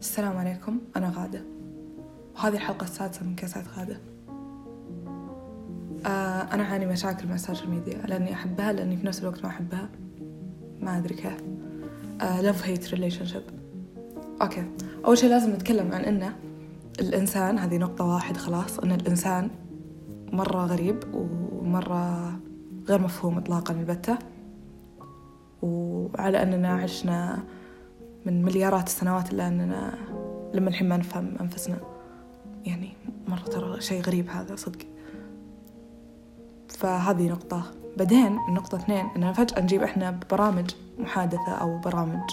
السلام عليكم أنا غادة. وهذه الحلقة السادسة من كاسات غادة. آه أنا أعاني مشاكل مع ال social media لأني أحبها لأني في نفس الوقت ما أحبها. ما أدري كيف. love hate relationship okay. أول شيء لازم نتكلم عن إنه الإنسان هذه نقطة واحد خلاص إن الإنسان مرة غريب ومرة غير مفهوم إطلاقا البتة وعلى أننا عشنا من مليارات السنوات إلا أننا لما الحين ما نفهم أنفسنا. يعني مرة ترى شيء غريب هذا صدق. فهذه نقطة. بعدين النقطة اثنين إننا فجأة نجيب إحنا ببرامج محادثة أو برامج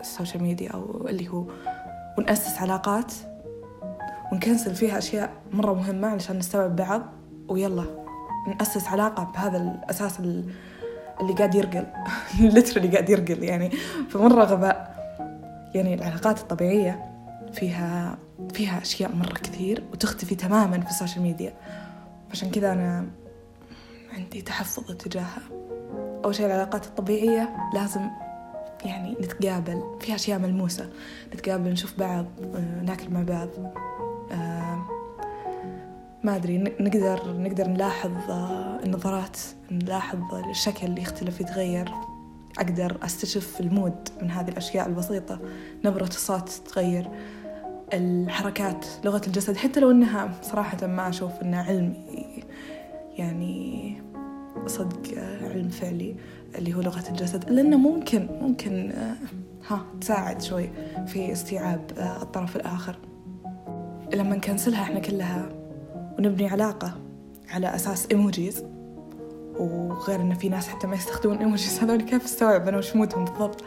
ال social media أو اللي هو ونأسس علاقات ون cancel فيها أشياء مرة مهمة علشان نستوعب بعض ويلا نأسس علاقة بهذا الأساس اللي قاعد يرقل. اللي قاعد يرقل يعني. فمرة غباء. يعني العلاقات الطبيعية فيها فيها أشياء مرة كثير وتختفي تماما في السوشيال ميديا. عشان كذا أنا عندي تحفظ تجاهها. أول شيء العلاقات الطبيعية لازم يعني نتقابل. فيها أشياء ملموسة. نتقابل نشوف بعض ناكل مع بعض. ما أدري نقدر نقدر نلاحظ النظرات نلاحظ الشكل اللي يختلف يتغير. أقدر أستشف المود من هذه الأشياء البسيطة نبرة الصوت تتغير الحركات لغة الجسد حتى لو إنها صراحة ما أشوف إنها علم يعني صدق علم فعلي اللي هو لغة الجسد لأنه ممكن ممكن ها تساعد شوي في استيعاب الطرف الآخر. لما نكنسلها إحنا كلها ونبني علاقة على أساس إيموجيز وغير إن في ناس حتى ما يستخدمون إيموجيز هذول كيف استوعب أنا وش مودهم بالضبط؟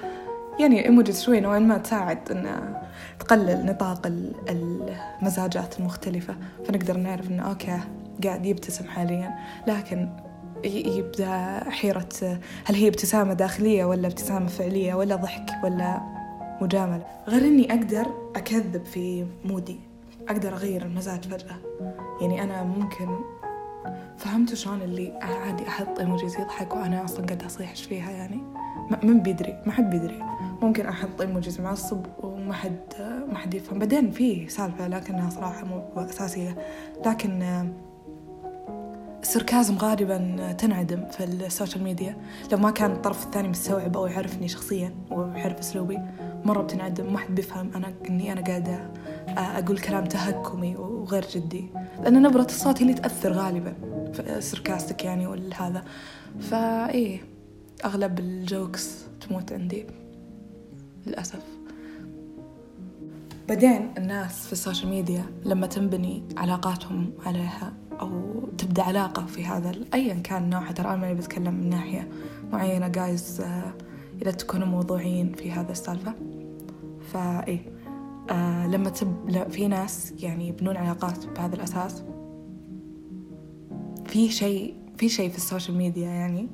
يعني إيموجيز شوي نوعا ما تساعد إن تقلل نطاق المزاجات المختلفة. فنقدر نعرف إنه أوكي قاعد يبتسم حاليا. لكن يبدأ حيرة هل هي ابتسامة داخلية ولا ابتسامة فعلية ولا ضحك ولا مجاملة؟ غير إني أقدر أكذب في mood ي. أقدر أغير المزاج فجأة. يعني أنا ممكن فهمتوا شلون اللي عادي أحط emojis يضحك وأنا أصلا قاعدة أصيح فيها يعني. من بيدري ما حد بيدري. ممكن أحط emojis معصب وما حد ما حد يفهم. بعدين في سالفة لكنها صراحة مو أساسية. لكن ال sarcasm غالبا تنعدم في ال social media. لو ما كان الطرف الثاني مستوعب أو يعرفني شخصيا ويعرف أسلوبي مرة بتنعدم ما حد بيفهم. أنا إني أنا قاعدة أقول كلام تهكمي وغير جدي. لأن نبرة الصوت هي اللي تأثر غالبا sarcastic يعني ولا هذا فإيه أغلب ال jokes تموت عندي للأسف. بعدين الناس في ال social media لما تنبني علاقاتهم عليها أو تبدأ علاقة في هذا أيا كان نوعها ترى أنا ماني بتكلم من ناحية معينة جايز إذا تكونوا موضوعيين في هذا السالفة. فإيه آه لما تب في ناس يعني يبنون علاقات بهذا الأساس. في شيء في شيء في ال social media يعني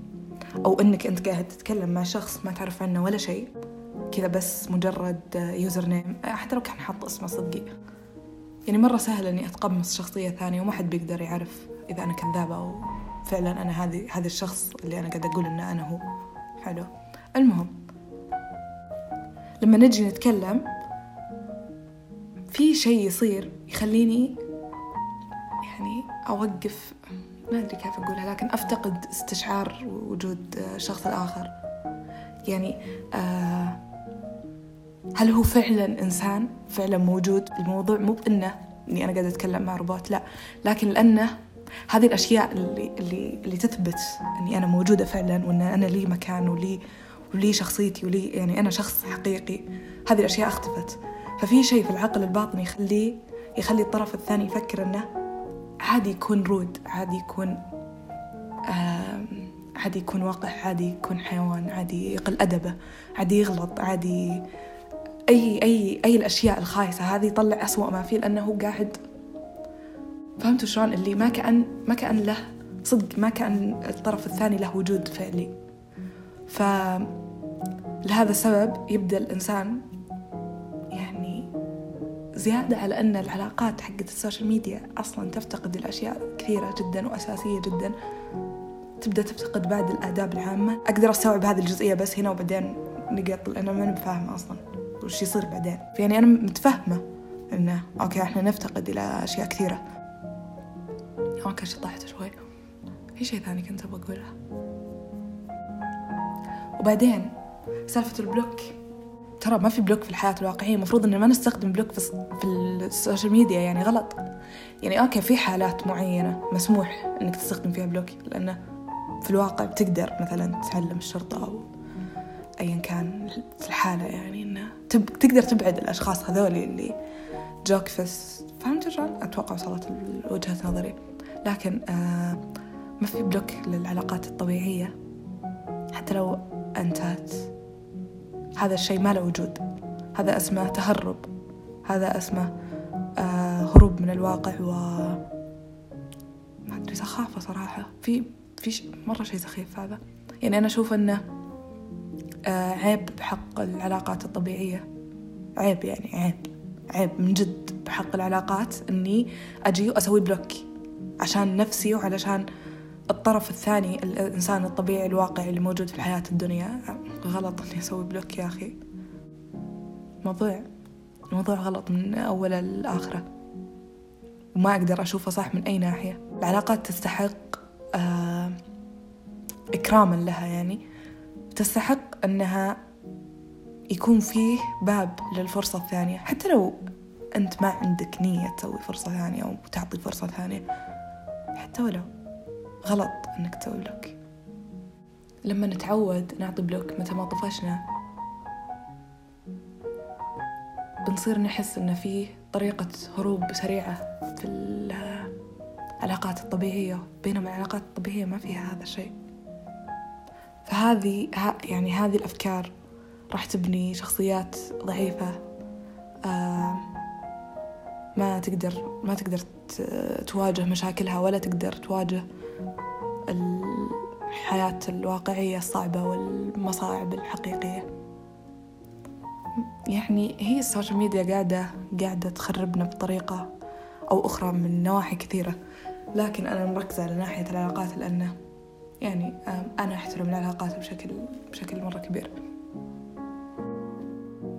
أو إنك أنت قاعد تتكلم مع شخص ما تعرف عنه ولا شيء كذا بس مجرد username حتى لو كان حاط اسمه صدقي. يعني مرة سهل إني أتقمص شخصية ثانية وما حد بيقدر يعرف إذا أنا كذابة أو فعلا أنا هذه هذا الشخص اللي أنا قاعدة أقول إنه أنا هو. حلو. المهم لما نجي نتكلم في شيء يصير يخليني يعني أوقف. ما أدري كيف أقولها لكن أفتقد استشعار وجود الشخص الآخر يعني آه هل هو فعلا إنسان؟ فعلا موجود؟ الموضوع مو بأنه إني أنا قاعدة أتكلم مع روبوت لا. لكن لأنه هذه الأشياء اللي اللي اللي تثبت إني أنا موجودة فعلا وإن أنا لي مكان ولي ولي شخصيتي ولي يعني أنا شخص حقيقي. هذه الأشياء أختفت. ففي شيء في العقل الباطني يخليه يخلي الطرف الثاني يفكر إنه عادي يكون رود عادي يكون عادي يكون وقح عادي يكون حيوان عادي يقل أدبه عادي يغلط عادي أي أي أي الأشياء الخايسة هذه يطلع أسوأ ما فيه لأنه قاعد فهمتوا شلون؟ اللي ما كأن ما كأن له صدق ما كأن الطرف الثاني له وجود فعلي. ف لهذا السبب يبدأ الإنسان يعني زيادة على أن العلاقات حقت السوشيال ميديا أصلا تفتقد الأشياء كثيرة جدا وأساسية جدا. تبدأ تفتقد بعد الآداب العامة. أقدر أستوعب هذه الجزئية بس هنا وبعدين نقط أنا فاهمة أصلا وش يصير بعدين. يعني أنا متفهمة إنه okay إحنا نفتقد إلى أشياء كثيرة. okay شطحت شوي. في شيء ثاني كنت أبغى أقوله؟ وبعدين سالفة ال block. ترى ما في block في الحياة الواقعية المفروض إن ما نستخدم block في, في ال social media يعني غلط. يعني okay في حالات معينة مسموح إنك تستخدم فيها block لأنه في الواقع بتقدر مثلا تسلم الشرطة أو أيا كان الحالة يعني إنه تب... تقدر تبعد الأشخاص هذول اللي جوك فس. فهمت؟ أتوقع وصلت وجهة نظري. لكن آه ما في block للعلاقات الطبيعية حتى لو أنتهت. هذا الشيء ما له وجود. هذا اسمه تهرب. هذا اسمه آه هروب من الواقع و ما أدري سخافة صراحة. في في مرة شيء سخيف هذا. يعني أنا أشوف أنه آه عيب بحق العلاقات الطبيعية. عيب يعني عيب. عيب من جد بحق العلاقات أني أجي وأسوي بلوك عشان نفسي وعلشان الطرف الثاني الإنسان الطبيعي الواقعي اللي موجود في الحياة الدنيا. غلط إني أسوي بلوك يا أخي. موضوع الموضوع غلط من أوله لآخره وما أقدر أشوفه صح من أي ناحية. العلاقات تستحق آه إكراما لها يعني. تستحق أنها يكون فيه باب للفرصة الثانية. حتى لو أنت ما عندك نية تسوي فرصة ثانية أو تعطي فرصة ثانية. حتى ولو غلط إنك تسوي block. لما نتعود نعطي block متى ما طفشنا. بنصير نحس إن فيه طريقة هروب سريعة في العلاقات الطبيعية بينما العلاقات الطبيعية ما فيها هذا الشيء. فهذه يعني هذه الأفكار راح تبني شخصيات ضعيفة آه ما تقدر ما تقدر تواجه مشاكلها ولا تقدر تواجه الحياة الواقعية الصعبة والمصاعب الحقيقية. يعني هي السوشيال ميديا قاعدة قاعدة تخربنا بطريقة أو أخرى من نواحي كثيرة. لكن أنا مركزة على ناحية العلاقات لأنه يعني أنا أحترم العلاقات بشكل بشكل مرة كبير.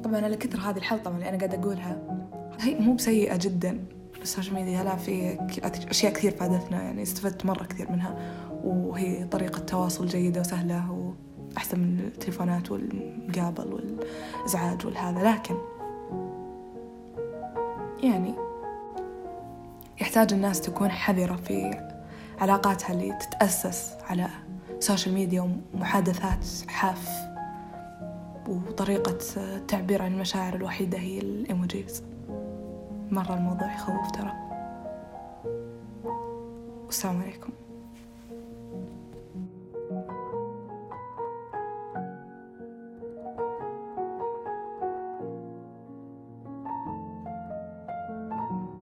طبعا على كثر هذه الحلقة اللي أنا قاعدة أقولها هي مو بسيئة جدا. ال social media لا في أشياء كثير فادتنا يعني استفدت مرة كثير منها. وهي طريقة تواصل جيدة وسهلة وأحسن من التليفونات والمقابل والإزعاج والهذا لكن يعني يحتاج الناس تكون حذرة في علاقاتها اللي تتأسس على social media ومحادثات حاف وطريقة التعبير عن المشاعر الوحيدة هي الإيموجيز. مرة الموضوع يخوف ترى. والسلام عليكم.